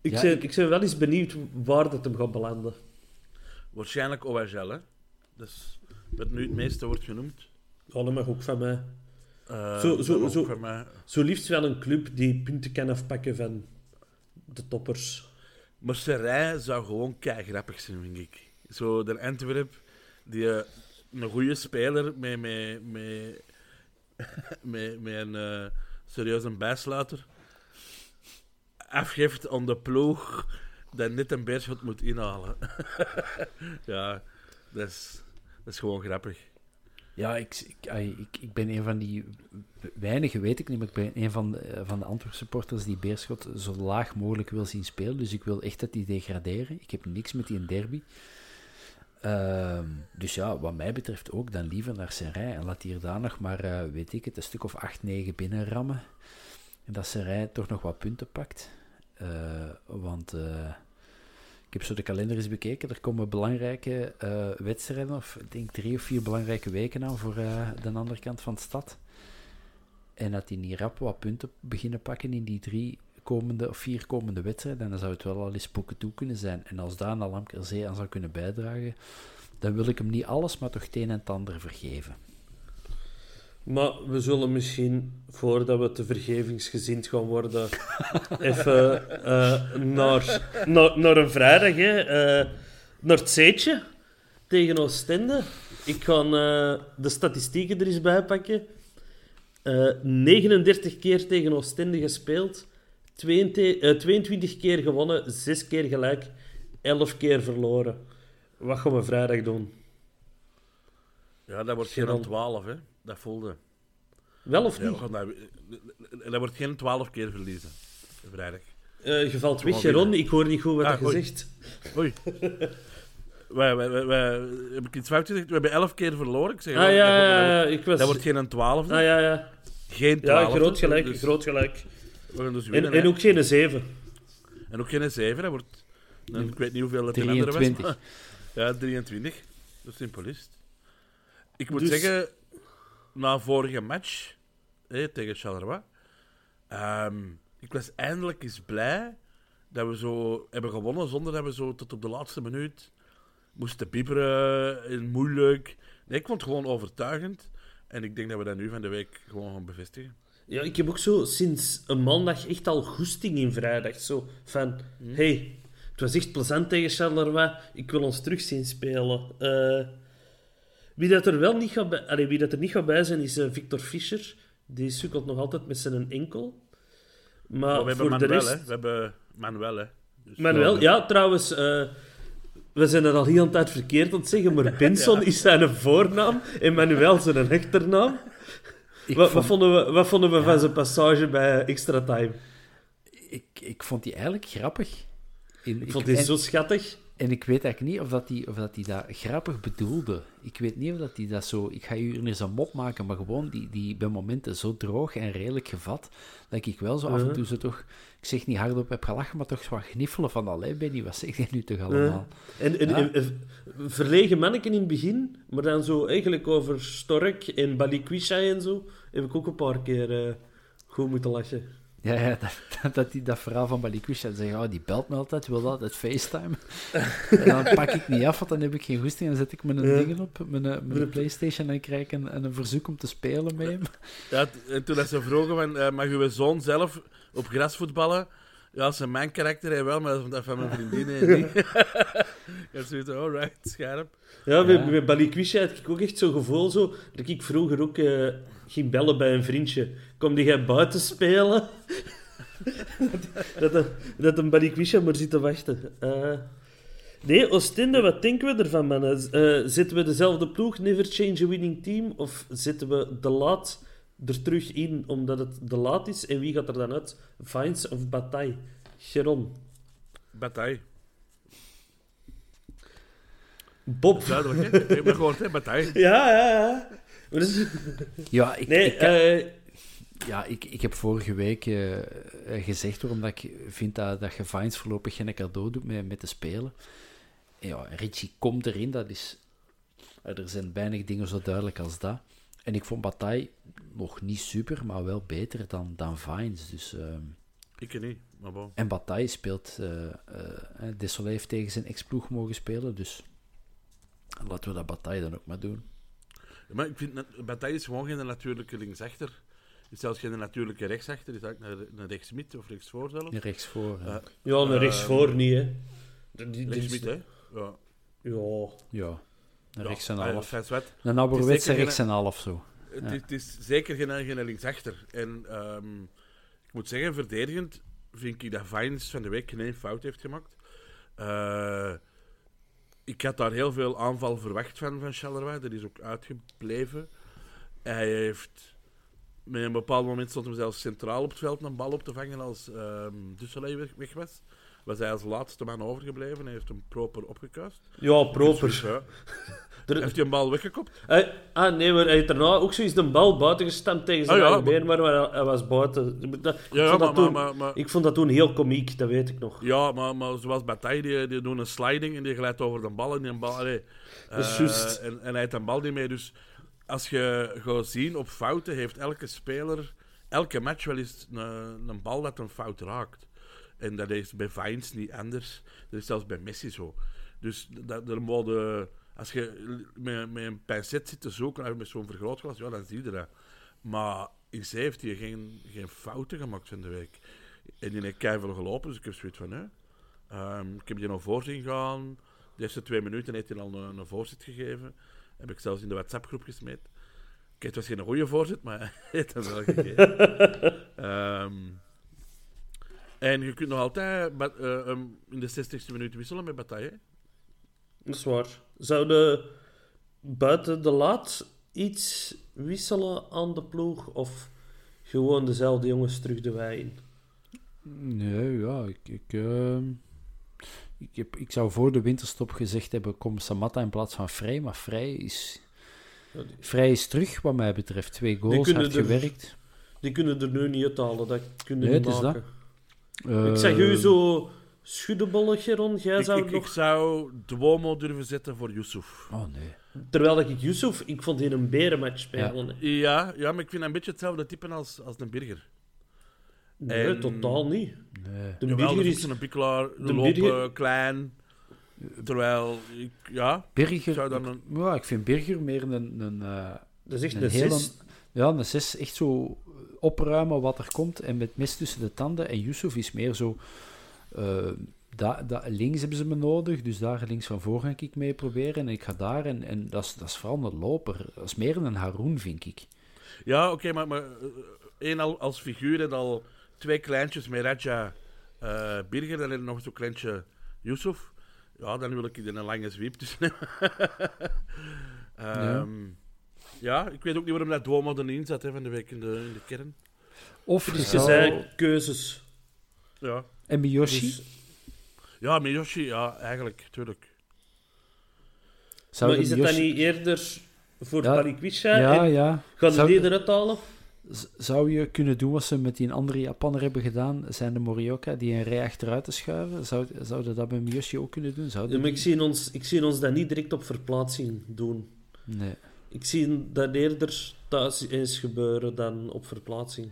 Ik, Ja, ben, ik- ik... ben wel eens benieuwd waar dat hem gaat belanden. Waarschijnlijk OHL, hè. Dus wat nu het meeste wordt genoemd. Ja, dat mag ook van mij. Eh, Zo- zo- zo- mij. Zo liefst wel een club die punten kan afpakken van de toppers. Maar Serij zou gewoon grappig zijn, vind ik. Zo de Antwerp, die eh, een goede speler met, met, met, met, een eh, serieuze bijsluiter afgeeft aan de ploeg dat net een beerschot moet inhalen. ja, dat is, dat is gewoon grappig. Ja, ik, ik, ik, ben een van die weinigen, weet ik niet, maar ik ben een van de, eh, van de Antwerp supporters die Beerschot zo laag mogelijk wil zien spelen. Dus ik wil echt dat die degraderen. Ik heb niks met die derby. Ehm, dus ja, wat mij betreft ook dan liever naar Serij en laat hier daar nog maar, eh, weet ik het, een stuk of 8, 9 binnenrammen. En dat Serij toch nog wat punten pakt. Eh, want ik heb zo de kalender eens bekeken. Er komen belangrijke eh, wedstrijden, of ik denk drie of vier belangrijke weken aan voor eh, de andere kant van de stad. En dat die niet rap wat punten beginnen pakken in die drie komende of vier komende wedstrijden, dan zou het wel al eens poeken toe kunnen zijn. En als daar een Lamkerzee aan zou kunnen bijdragen, dan wil ik hem niet alles, maar toch het een en het ander vergeven. Maar we zullen misschien, voordat we te vergevingsgezind gaan worden, even eh, naar, naar, naar een vrijdag, hè, eh, naar het Zeetje tegen Oostende. Ik ga eh, de statistieken er eens bij pakken. Eh, 39 keer tegen Oostende gespeeld. 22, eh, 22 keer gewonnen, 6 keer gelijk, 11 keer verloren. Wat gaan we vrijdag doen? Ja, dat wordt geen 12, hè. Dat voelde. Wel of Ja, niet? gaan dat, dat wordt geen 12 keer verliezen. Vrijdag. Eh, je valt weg, Geron. Ik hoor niet goed wat Ah, je oei. zegt. Oei. wij, wij, wij, wij- heb ik iets fout gezegd? We hebben 11 keer verloren. Ik zeg, Ah ja, dat, ja, wordt- ja, dat, ik was... dat wordt geen 12. Ah ja, ja. Geen 12. Ja, groot gelijk, Dus groot gelijk. We gaan dus En, winnen. en hè. ook geen 7. en ook geen 7. Dat wordt... dan- ik weet niet hoeveel het in andere was. 23. Ja, 23. Dat is het. Ik moet Dus- zeggen, na vorige match hè, tegen Charleroi, ehm, ik was eindelijk eens blij dat we zo hebben gewonnen zonder dat we zo tot op de laatste minuut moesten pieperen en moeilijk. Nee, ik vond het gewoon overtuigend. En ik denk dat we dat nu van de week gewoon gaan bevestigen. Ja, ik heb ook zo sinds een maandag echt al goesting in vrijdag. Zo van, hey, het was echt plezant tegen Charleroi. Ik wil ons terug zien spelen. Eh, wie, dat er wel niet gaat bij, allee, wie dat er niet gaat bij zijn, is eh, Victor Fischer. Die sukkelt nog altijd met zijn enkel. Maar, Maar we hebben voor de rest... hè. We hebben Manuel, hè. Dus, Manuel, ja, trouwens... eh, we zijn er al heel een tijd verkeerd aan het zeggen, maar Benson is zijn voornaam en Manuel zijn achternaam. Wat, vond, wat vonden we, wat vonden we van zijn passage bij Extra Time? ik, ik vond die eigenlijk grappig. Ik vond die en, zo schattig. En ik weet eigenlijk niet of dat die, of dat, die dat grappig bedoelde. Ik weet niet of dat die dat zo... Ik ga hier eens een mop maken, maar gewoon die, die bij momenten zo droog en redelijk gevat, dat ik wel zo af en toe zo toch... Ik zeg niet hardop heb gelachen, maar toch zo wat gniffelen van... Allee, Benny, wat zeg je nu toch allemaal? En, en, Ja. en- en verlegen manneken in het begin, maar dan zo eigenlijk over Stork en Balikwisha en zo, heb ik ook een paar keer eh, goed moeten lachen. Ja, ja dat, dat, dat, die, dat verhaal van Balikwisha, zeggen, oh, die belt me altijd, wil altijd FaceTime. en dan pak ik niet af, want dan heb ik geen goesting. Dan zet ik mijn Ja. dingen op, mijn, eh, mijn Playstation, en dan krijg ik een, een verzoek om te spelen met hem. Ja, en toen dat ze vroegen, van, eh, mag uw zoon zelf op gras voetballen? Ja, dat is mijn karakter hij wel, maar dat van mijn vriendin hij niet. ja, zoiets, alright, scherp. Ja, met Balikwisha had ik ook echt zo'n gevoel zo, dat ik vroeger ook eh, ging bellen bij een vriendje. Kom die jij buiten spelen? dat, dat, dat een Balikwisha maar zit te wachten. Eh, nee, Oostende, wat denken we ervan, mannen? Eh, zetten we dezelfde ploeg, never change a winning team? Of zetten we de laat er terug in, omdat het de laat is? En wie gaat er dan uit? Vines of Bataille? Geron. Bataille. Bob. Duidelijk, hè? Ik heb het gehoord, hè? Bataille. Ja, ja, ja. Dus- Ja, ik, nee, ik, eh, ja ik, ik heb vorige week eh, eh, gezegd waarom dat ik vind dat, dat je Vines voorlopig geen cadeau doet met, met te spelen. En ja, Richie komt erin, dat is... eh, Er zijn weinig dingen zo duidelijk als dat. En ik vond Bataille nog niet super, maar wel beter dan, dan Vines. Dus, ehm, Ik niet, maar bon. en Bataille speelt... eh Desolé heeft tegen zijn ex-ploeg mogen spelen, dus laten we dat Bataille dan ook maar doen. Maar ik vind, Bataille is gewoon geen natuurlijke linksachter. Is zelfs geen natuurlijke rechtsachter. Is eigenlijk een, een rechtsmid of rechtsvoor zelfs. Rechtsvoor. Eh, ja, een rechtsvoor niet, hè. Rechtsmid, hè. Ja. Ja. ja, een rechts en ja, half. fijn zwet. Een ouderwetse rechts en half zo. Het, Ja. is, het is zeker geen, geen linksachter. En ehm, ik moet zeggen, verdedigend vind ik dat Vines van de week geen fout heeft gemaakt. Eh, ik had daar heel veel aanval verwacht van, van Charleroi. Dat is ook uitgebleven. Hij heeft... Met een bepaald moment stond hem zelfs centraal op het veld een bal op te vangen als Dusselaar weg, weg was. Was hij als laatste man overgebleven. Hij heeft hem proper opgekuist. Ja, proper. Dus, ja. Er- Heeft hij een bal weggekopt? Hij- ah, nee, maar hij heeft daarna ook zoiets de bal buiten gestampt tegen zijn Ah, ja, eigen been, maar- maar hij, hij was buiten. Dat- ik, Ja, vond maar, toen, maar, ik vond dat toen heel komiek, dat weet ik nog. Ja, maar, maar zoals Bataille, die, die doen een sliding en die glijdt over de bal en die bal... Allee, eh, en, en hij heeft een bal niet mee. Dus als je gaat zien op fouten, heeft elke speler elke match wel eens een, een bal dat een fout raakt. En dat is bij Vines niet anders. Dat is zelfs bij Messi zo. Dus dat, er moeten- als je met, met een pincet zit te zoeken, met zo'n vergrootglas, ja, dan zie je dat. Maar in zee heeft hij geen, geen fouten gemaakt van de week. En die heeft keihard gelopen, dus ik heb zoiets van, hè. Ehm, ik heb die nog voor zien gaan. De eerste twee minuten heeft hij al een, een voorzet gegeven. Heb ik zelfs in de WhatsApp-groep gesmeed. het was geen goede voorzet, maar hij heeft hem wel gegeven. Ehm, en je kunt nog altijd eh, hem in de 60ste minuut wisselen met Bataille. Dat is waar. Zouden buiten de laat iets wisselen aan de ploeg? Of gewoon dezelfde jongens terug de wei in? Nee, ja, ik, ik, ehm, ik, heb, ik zou voor de winterstop gezegd hebben, kom Samatta in plaats van Vrij, maar Vrij is, Vrij is terug, wat mij betreft. Twee goals, hard er- gewerkt. Die kunnen er nu niet uithalen. Dat kunnen Nee, niet het is dat. maken. Eh, Ik zeg u zo schuddebollig, Geron. Jij Ik, zou ik, ik nog... zou Duomo durven zetten voor Yusuf. Oh, nee. Terwijl dat ik Yusuf, ik vond die een berenmatch spelen. hè. Ja, ja, maar ik vind hem een beetje hetzelfde type als, als een Birger. Nee, En- totaal niet. nee. De Jawel, is zo'n pikkelaar, de lopen, Birger- klein. Terwijl, ik, ja, Birger, Zou dan ik- een- ja, ik vind Birger meer een, een, eh, Dat is echt een een hele... zes. Ja, een zes, echt zo opruimen wat er komt en met mes tussen de tanden. En Yusuf is meer zo... eh, da, da, links hebben ze me nodig, dus daar links van voor ga ik mee proberen. En ik ga daar, en, en dat, is, dat is vooral een loper. Dat is meer een Haroon, vind ik. ja oké, maar, maar eh, één al als figuur en al twee kleintjes met Raja eh Birger en nog zo'n kleintje Yusuf. Ja, dan wil ik in een lange zwiep tussen Ehm, ja. ik weet ook niet waarom dat Duomo erin zat hè, van de week in de, in de kern. Of je Dus je zei keuzes. Ja, En Miyoshi? Dus, ja Miyoshi, ja, eigenlijk, tuurlijk. zou maar de is het Miyoshi- dan niet eerder voor Ja, Balikwisha? Ja, en ja. Gaan ze die eruit halen? Zou je kunnen doen wat ze met die andere Japanner hebben gedaan, zijn de Morioka, die een rij achteruit te schuiven? Zou, zouden dat bij Miyoshi ook kunnen doen? Ja, Zouden maar ik, zie ons, ik zie ons dat niet direct op verplaatsing doen. Nee. Ik zie dat eerder thuis eens gebeuren dan op verplaatsing.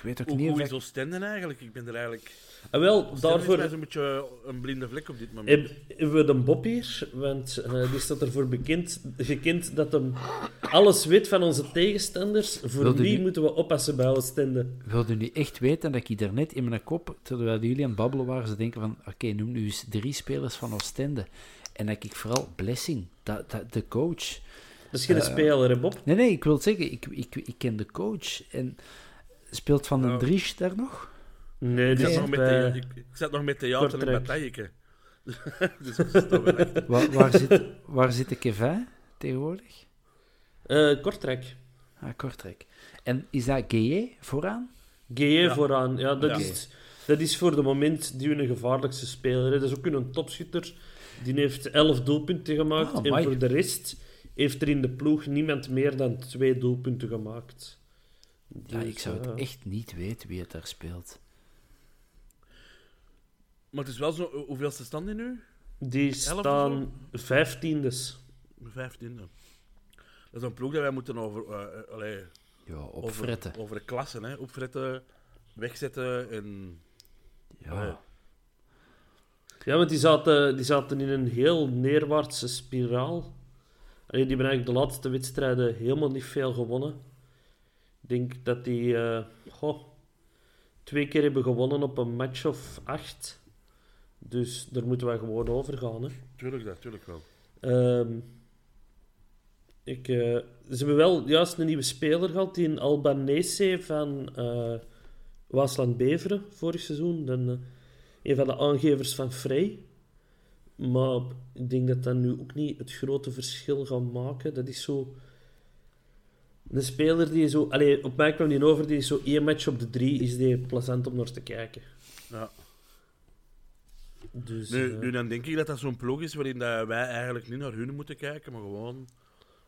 Ik weet ook Hoe, niet hoe is Oostende eigenlijk? Ik ben er eigenlijk... En wel, Oostende is daarvoor mij zo'n beetje een blinde vlek op dit moment. heb- hebben we de Bob hier, want eh, die staat ervoor bekend, gekend dat hem alles weet van onze tegenstanders. Voor Wilde wie nu- moeten we oppassen bij Oostende? Wilde nu echt weten dat ik daarnet in mijn kop, terwijl jullie aan het babbelen waren, ze denken van, oké, noem nu eens drie spelers van Oostende. En dat ik vooral Blessing, dat, dat, de coach. Dat is geen Eh, speler, hè Bob? Nee, nee, ik wil het zeggen, ik, ik, ik ken de coach. En speelt Van den Ja. Dries daar nog? Nee, Ik die zat, is nog met the- ik, ik zat nog met theater en Kortrijk. batailleke. dus dat is toch wel echt. Waar, waar, zit, waar zit de Kevin tegenwoordig? eh, Kortrijk. Ah, Kortrijk. En is dat GE vooraan? GE Ja. vooraan. Ja, dat, Ja. Is, dat is voor de moment die hun gevaarlijkste speler. Hè. Dat is ook een topschutter. Die heeft 11 doelpunten gemaakt. Ah, en voor de rest heeft er in de ploeg niemand meer dan twee doelpunten gemaakt. Ja, Dus, ik zou het eh, echt niet weten wie het daar speelt. Maar het is wel zo... Hoeveelste stand die nu? Die staan vijftiendes. Vijftiende. Dat is een ploeg dat wij moeten over... eh, allee, Ja, opfretten. over de klassen, hè. Opfretten, wegzetten en... Ja. Ja, want die zaten, die zaten in een heel neerwaartse spiraal. Allee, die hebben eigenlijk de laatste wedstrijden helemaal niet veel gewonnen. Ik denk dat die eh, goh, twee keer hebben gewonnen op een match of acht. Dus daar moeten wij gewoon over gaan. Hè. Tuurlijk, dat, tuurlijk wel. Ehm, ik, eh, ze hebben wel juist een nieuwe speler gehad, die een Albanese van eh Waasland Beveren vorig seizoen. Eh, een van de aangevers van Frey. Maar ik denk dat dat nu ook niet het grote verschil gaat maken. Dat is zo... Een speler die zo... Allee, op mij kwam die over, die is zo één match op de drie is die plezant om naar te kijken. Ja. Dus, Nu, eh, nu dan denk ik dat dat zo'n ploeg is waarin dat wij eigenlijk niet naar hun moeten kijken, maar gewoon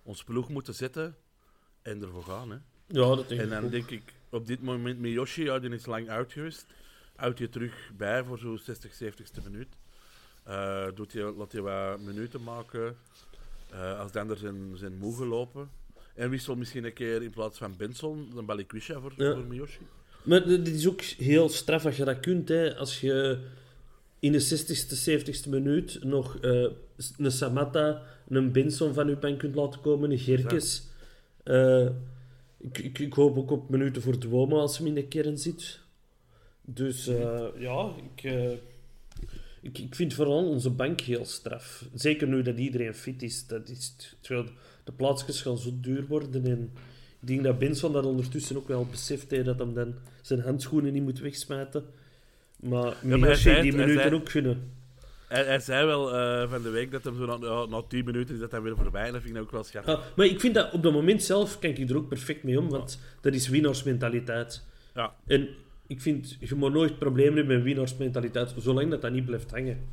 ons ploeg moeten zetten en ervoor gaan. Hè. ja, dat denk En dan ook. denk ik op dit moment Miyoshi, ja, die is lang uit geweest. Houdt je terug bij voor zo'n 60, 70ste minuut. Eh, doet je, laat je wat minuten maken. Eh, als de ander zijn, zijn moe gelopen. En wissel misschien een keer in plaats van Benson, dan Balikwisha voor, Ja. voor Miyoshi. Maar dit is ook heel straf als je dat kunt. Hè. Als je in de 60ste, 70ste minuut nog eh, een Samatta, een Benson van je bank kunt laten komen, een Gerkes. Eh, ik, ik, ik hoop ook op minuten voor Duomo als hem in de kern zit. Dus eh, ja, ik, ik, ik vind vooral onze bank heel straf. Zeker nu dat iedereen fit is. Dat is de plaatsjes gaan zo duur worden. En Ik denk dat Benson dat ondertussen ook wel beseft dat hem dan zijn handschoenen niet moet wegsmijten. Maar zei die minuten zei- ook gunnen. Hij, hij zei wel eh, van de week dat hem zo na, ja, na 10 minuten is dat hij weer voorbij. Dat vind ik ook wel schattig. Ah, maar ik vind dat op dat moment zelf kan ik er ook perfect mee om, want dat is winnaarsmentaliteit. Ja. En ik vind, je moet nooit problemen hebben met winnaarsmentaliteit, zolang dat dat niet blijft hangen.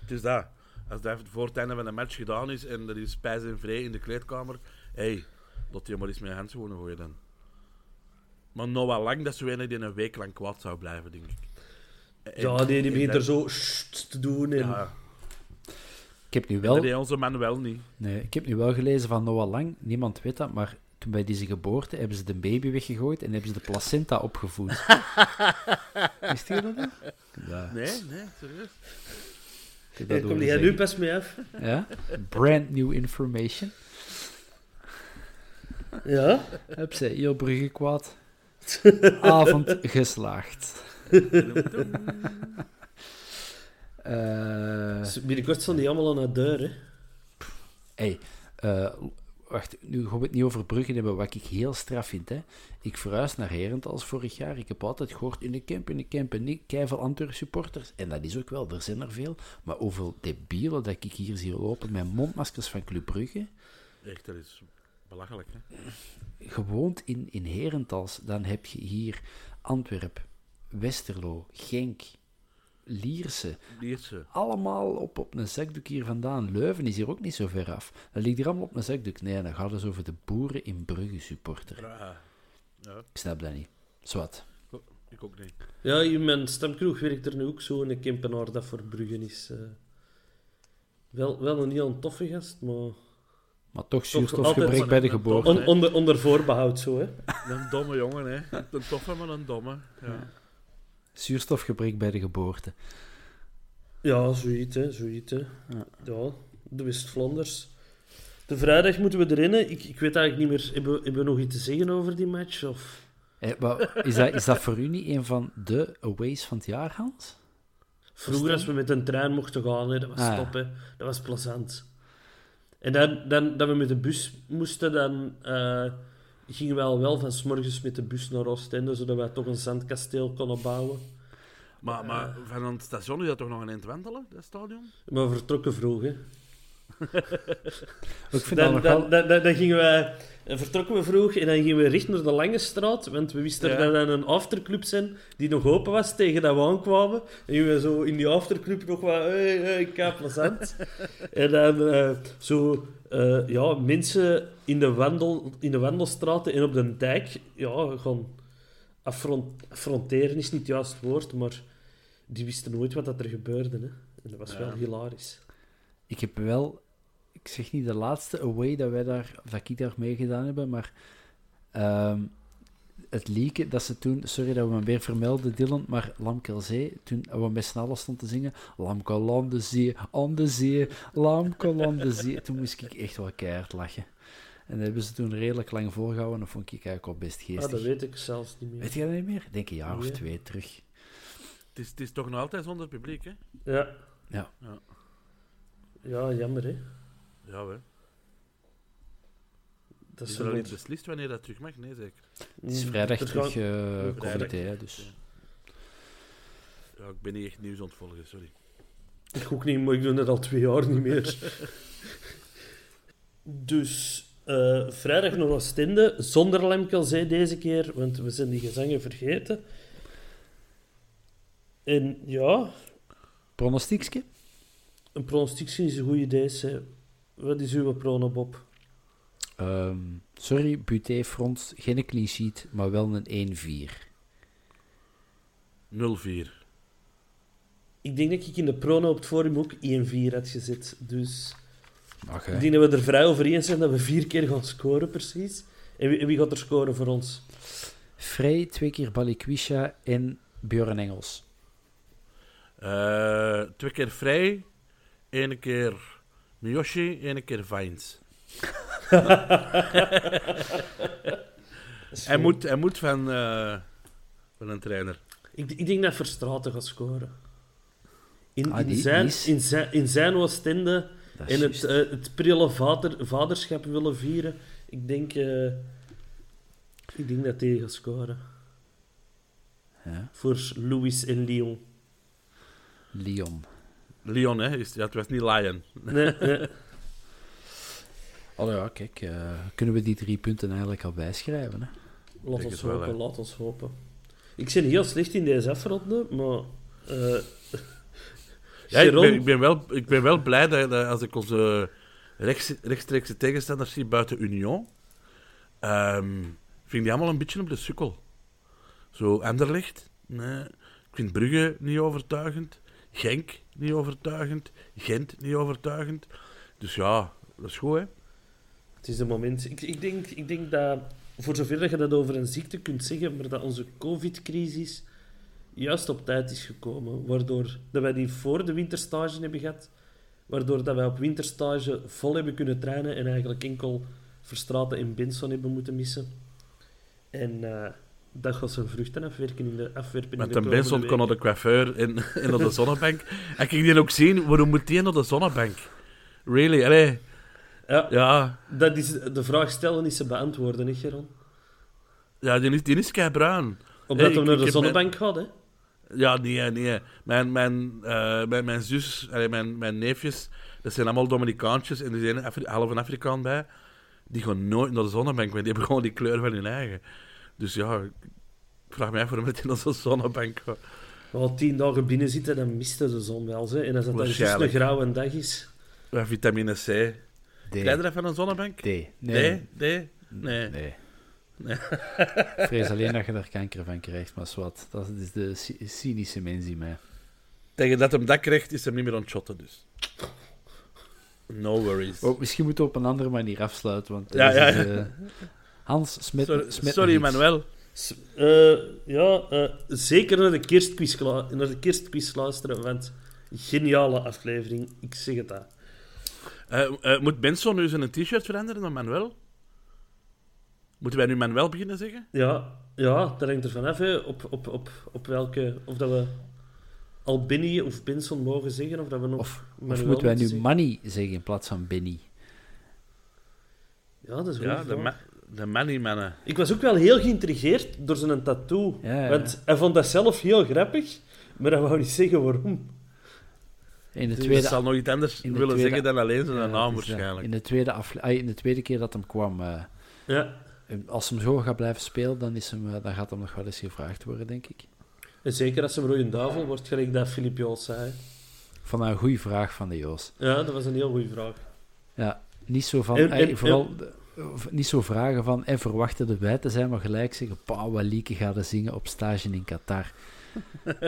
Het is dat. Als dat voor het einde van de match gedaan is en er is spijs en vrij in de kleedkamer, hé, hey, laat je maar eens met je handschoenen gooien dan. Maar nog wel lang dat zo weinig die een week lang kwaad zou blijven, denk ik. En- Ja, die, die begint dat- er zo te doen. En... Ja, Ik heb nu dat wel, deed onze man wel niet. nee, ik heb nu wel gelezen van Noah Lang, niemand weet dat, maar toen bij deze geboorte hebben ze de baby weggegooid en hebben ze de placenta opgevoed. Wist je dat? dan? Ja, Nee, nee, serieus. Daar kom jij nu pas mee af. Ja? Brand new information. Ja? Heb ze heel Brugge kwaad. Avond geslaagd. Dus binnenkort staan die allemaal aan de deur, hè. hey, eh, wacht, nu gaan we het niet over Brugge hebben, wat ik heel straf vind. Hè. Ik verhuis naar Herentals vorig jaar. Ik heb altijd gehoord in de camp, in de camp, en niet keiveel Antwerp supporters. En dat is ook wel, er zijn er veel. Maar hoeveel debielen dat ik hier zie lopen met mondmaskers van Club Brugge. Echt, dat is belachelijk, hè. gewoond in, in Herentals, dan heb je hier Antwerp, Westerlo, Genk, Lierse. Lierse. Allemaal op, op een zakdoek hier vandaan. Leuven is hier ook niet zo ver af. Dat ligt hier allemaal op een zakdoek. Nee, dan gaat het over de boeren in Brugge supporter. Ja, ja, Ik snap dat niet. Zwat. ik ook niet. Ja, in mijn stamkroeg werkt er nu ook zo een Kempenaar dat voor Bruggen is. eh. wel, wel een heel toffe gast, maar Maar toch zuurstofgebrek bij de geboorte. on- onder, onder voorbehoud zo, hè. Een domme jongen, hè. Een toffe, maar een domme. Ja. Zuurstofgebrek bij de geboorte. Ja, zoiets, hè. Zoiets, hè. Ja. Ja, de West-Vlaanders. De vrijdag moeten we erin. Ik, ik weet eigenlijk niet meer... Hebben we, hebben we nog iets te zeggen over die match? Of... Eh, maar is, dat, is dat voor u niet een van de aways van het jaar, Hans? Vroeger, als we met een trein mochten gaan, hè, dat was Ah, top, hè. Dat was plezant. En dan, dan, dat we met de bus moesten, dan eh, gingen we al wel van 's morgens met de bus naar Oostende, zodat wij toch een zandkasteel konden bouwen. Maar, maar van het station is dat toch nog een eind wandelen, dat stadion? Maar we vertrokken vroeg, hè. Ik vind Dan, dan, wel... dan, gingen we, dan vertrokken we vroeg en dan gingen we richting naar de Lange Straat, want we wisten Ja. dat er een afterclub zijn die nog open was tegen dat we aankwamen. En gingen we zo in die afterclub nog wat, hey, hey, plezant. en dan eh, zo, eh, ja, mensen in de, wandel, in de wandelstraten en op de dijk, ja, gewoon affront, affronteren is niet het juiste woord, maar die wisten nooit wat dat er gebeurde. Hè. En dat was wel hilarisch. Ik heb wel, ik zeg niet de laatste away dat wij daar, of dat ik daar meegedaan hebben, maar ehm, het leaken dat ze toen, sorry dat we hem weer vermelden, Dylan, maar Lamkelzee, toen we met z'n allen stonden te zingen, Lamkel aan de zee, aan de zee, Lamkel aan de zee, toen moest ik echt wel keihard lachen. En dat hebben ze toen redelijk lang volgehouden, dat vond ik eigenlijk wel best Ah, geestig. dat weet ik zelfs niet meer. Weet je dat niet meer? Ik denk een jaar of twee terug. Het is, het is toch nog altijd zonder publiek, hè? Ja. Ja. Ja. Ja, jammer, hè. Ja, hè. Dat Is is er al wel niet beslist wanneer dat terug mag? Nee, zeker. Het is vrijdag er terug gaan- eh Vrijdag. comité, dus... Ja, ik ben niet echt nieuws ontvolgen, sorry. Ik ook niet, maar ik doe het al twee jaar niet meer. dus eh, vrijdag nog Oostende, zonder Lemkelzee deze keer, want we zijn die gezangen vergeten. En ja, Pronostiekje? Een pronostiek is een goed idee. hè. Wat is uw prono, Bob? Ehm, sorry, Buté Front, geen clean sheet, maar wel een 1-4. 0-4. Ik denk dat ik in de prono op het forum ook 1-4 had gezet. Dus Mag, ik hè? denk dat we er vrij over eens zijn dat we vier keer gaan scoren, precies. En wie, wie gaat er scoren voor ons? Frey, twee keer Balikwisha en Björn Engels. Eh, twee keer vrij, één keer Miyoshi, één keer Vines. Hij moet, hij moet van, eh, van een trainer. Ik, ik denk dat Verstraeten gaat scoren. In, Ah, in, zijn, is- in, zijn, in zijn Oostende en het, eh, het prille vader, vaderschap willen vieren. Ik denk, eh, Ik denk dat hij gaat scoren. Ja. Voor Louis en Lyon. Lyon. Lyon, hè? Is, ja, het was niet Lion. Nee, nee. Oh ja, kijk, eh, kunnen we die drie punten eigenlijk al bijschrijven? Hè? Laat ons wel, hopen, hè. laat ons hopen. Ik ben heel slecht in deze afronde, maar... eh Ja, ik ben, Geron- ik, ben wel, ik ben wel blij dat, dat als ik onze rechts, rechtstreekse tegenstanders zie buiten Union, ehm, vind ik die allemaal een beetje op de sukkel. Zo Anderlecht, nee. Ik vind Brugge niet overtuigend. Genk niet overtuigend. Gent niet overtuigend. Dus ja, dat is goed, hè. Het is de moment. Ik, ik, denk, ik denk dat, voor zover je dat over een ziekte kunt zeggen, maar dat onze COVID-crisis juist op tijd is gekomen. Waardoor dat wij die voor de winterstage hebben gehad. Waardoor dat wij op winterstage vol hebben kunnen trainen en eigenlijk enkel Verstraten en Benson hebben moeten missen. En eh, dat gaat zijn vruchten afwerken in de, afwerpen in Met de een Benson kon naar de coiffeur en naar de zonnebank. En ik ging die ook zien, waarom moet die naar de zonnebank? Really? Allee. Ja, Ja, dat is, de vraag stellen is ze beantwoorden, hè, Geron? ja die, is, die is kei bruin. Omdat hij naar de zonnebank gaat, hè? Ja, nee, nee. Mijn, mijn, eh, mijn, mijn zus, allee, mijn, mijn neefjes, dat zijn allemaal Dominicaantjes en er zijn half een Afrikaan bij. Die gaan nooit naar de zonnebank, want die hebben gewoon die kleur van hun eigen. Dus ja, ik vraag af waarom dat die naar zo'n zonnebank. Al tien dagen binnen zitten, dan miste de zon wel. Hè. En als dat dan juist een grauwe dag is... Ja, vitamine C. Krijg D. je er van een zonnebank? D. Nee. Nee. Nee? Nee. Nee. Ik vrees alleen dat je daar kanker van krijgt, maar zwart. Dat is de cy- cynische mens in mij. Tegen dat hem dat krijgt, is hem niet meer aan het shotten, dus. No worries. Oh, misschien moeten we op een andere manier afsluiten, want Ja, ja, is, ja. Hans, smet, Sorry. Manuel. S- eh, ja, eh, zeker naar de, kerstquiz, naar de kerstquiz luisteren, want geniale aflevering. Ik zeg het daar. Eh, eh, moet Benson nu zijn t-shirt veranderen naar Manuel? Moeten wij nu Manuel beginnen zeggen? Ja, ja, dat hangt ervan af, hè, op, op, op, op welke... Of dat we Albini of Benson mogen zeggen, of dat we nog... Of, moeten wij nu zeggen. Money zeggen in plaats van Benny? Ja, dat is een Ja, de, vraag. ma de Money-mannen. Ik was ook wel heel geïntrigeerd door zijn tattoo. Ja, ja. Want hij vond dat zelf heel grappig, maar hij wou niet zeggen waarom. In de Dus tweede, dat zal nog iets anders willen tweede- zeggen dan alleen zijn Ja, naam dat. waarschijnlijk. In de, tweede afle- ah, in de tweede keer dat hem kwam, eh, Ja. als hem zo gaat blijven spelen, dan, is hem, eh, dan gaat hem nog wel eens gevraagd worden, denk ik. En zeker als ze een rode duivel wordt, gelijk dat Filip Joos zei. Van een goede vraag van de Joos. Ja, dat was een heel goede vraag. Ja, niet zo van, En- vooral niet zo vragen van, en verwachten erbij te zijn, maar gelijk zeggen, pa, wat Lieke gaat er zingen op stage in Qatar.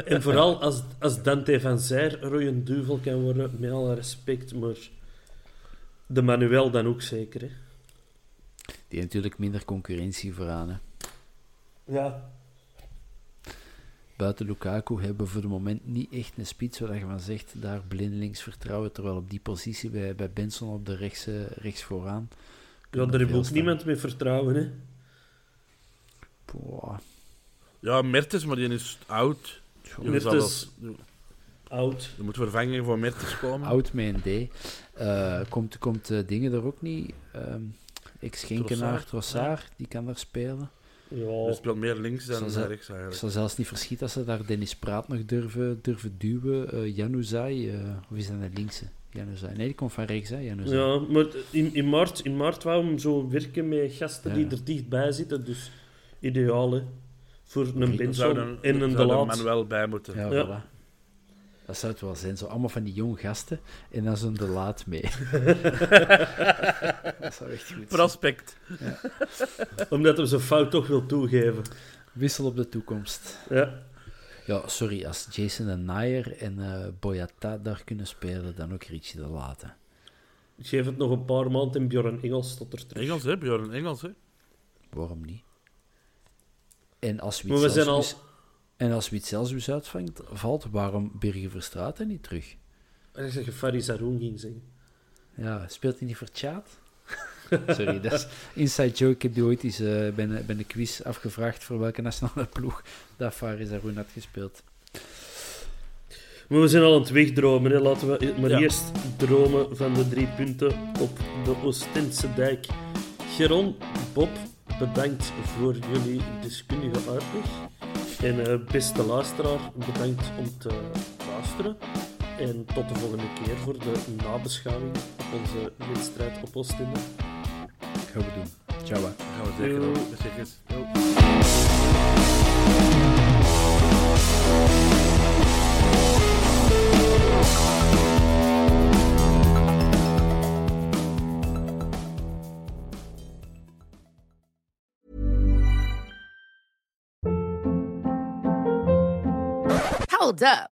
En vooral als, als Dante van Zijr rode duivel kan worden, met alle respect, maar de Manuel dan ook zeker. Hè. Die heeft natuurlijk minder concurrentie vooraan. Hè. Ja. Buiten Lukaku hebben we voor het moment niet echt een spits waar je van zegt, daar blindelings vertrouwen, terwijl op die positie bij, bij Benson op de rechtse, rechts vooraan. Ja, daar er heeft ook staan. niemand mee vertrouwen. Hè. Boah. Ja, Mertens, maar die is oud. Die Mertens- Oud. Er moet vervanging voor Mertens komen. Oud met een D. Eh, komt komt eh, dingen er ook niet? Ehm Ex-Genkenaar, Trossard. Trossard, die kan daar spelen. Ja. Hij speelt meer links dan rechts Ik eigenlijk. zal zelfs niet verschieten als ze daar Dennis Praat nog durven, durven duwen. Eh Januzaj, eh of is dat de linkse? Januzaj. Nee, die komt van rechts, hè, Januzaj. Ja, maar in, in, maart, in maart wou hem zo werken met gasten Ja. die er dichtbij zitten. Dus ideaal, hè. Voor een zou Benson een, en een De Laat. Manuel bij moeten. Ja, Ja. voilà. Dat zou het wel zijn. Zo allemaal van die jonge gasten en dan zo'n de laat mee. dat zou echt goed zijn. Prospect. Omdat hij zijn fout toch wil toegeven. Wissel op de toekomst. Ja. Ja, sorry, als Jason en Nair en eh Boyata daar kunnen spelen, dan ook Richie de Late. Ik geef het nog een paar maanden en Bjorn Engels tot er terug. Engels, hè? Bjorn Engels, hè? Waarom niet? En als Maar we zijn al... En als Witselsus uitvangt, valt, waarom Birger Verstraeten niet terug? Ik zeg je Faris Haroun ging zeggen. Ja, speelt hij niet voor Tjaat? Sorry, dat is inside joke. Ik heb die ooit eens eh, bij, een, bij een quiz afgevraagd voor welke nationale ploeg dat Faris Haroun had gespeeld. Maar we zijn al aan het wegdromen. Hè. Laten we maar Ja. eerst dromen van de drie punten op de Oostense dijk. Geron, Bob, bedankt voor jullie deskundige uitleg. En eh, beste luisteraar, bedankt om te luisteren. En tot de volgende keer voor de nabeschouwing op onze wedstrijd op Oostende. Gaan we doen. Ciao. hè. Dat gaan we zeker Yo. doen. Zeker. Yo. Hold up.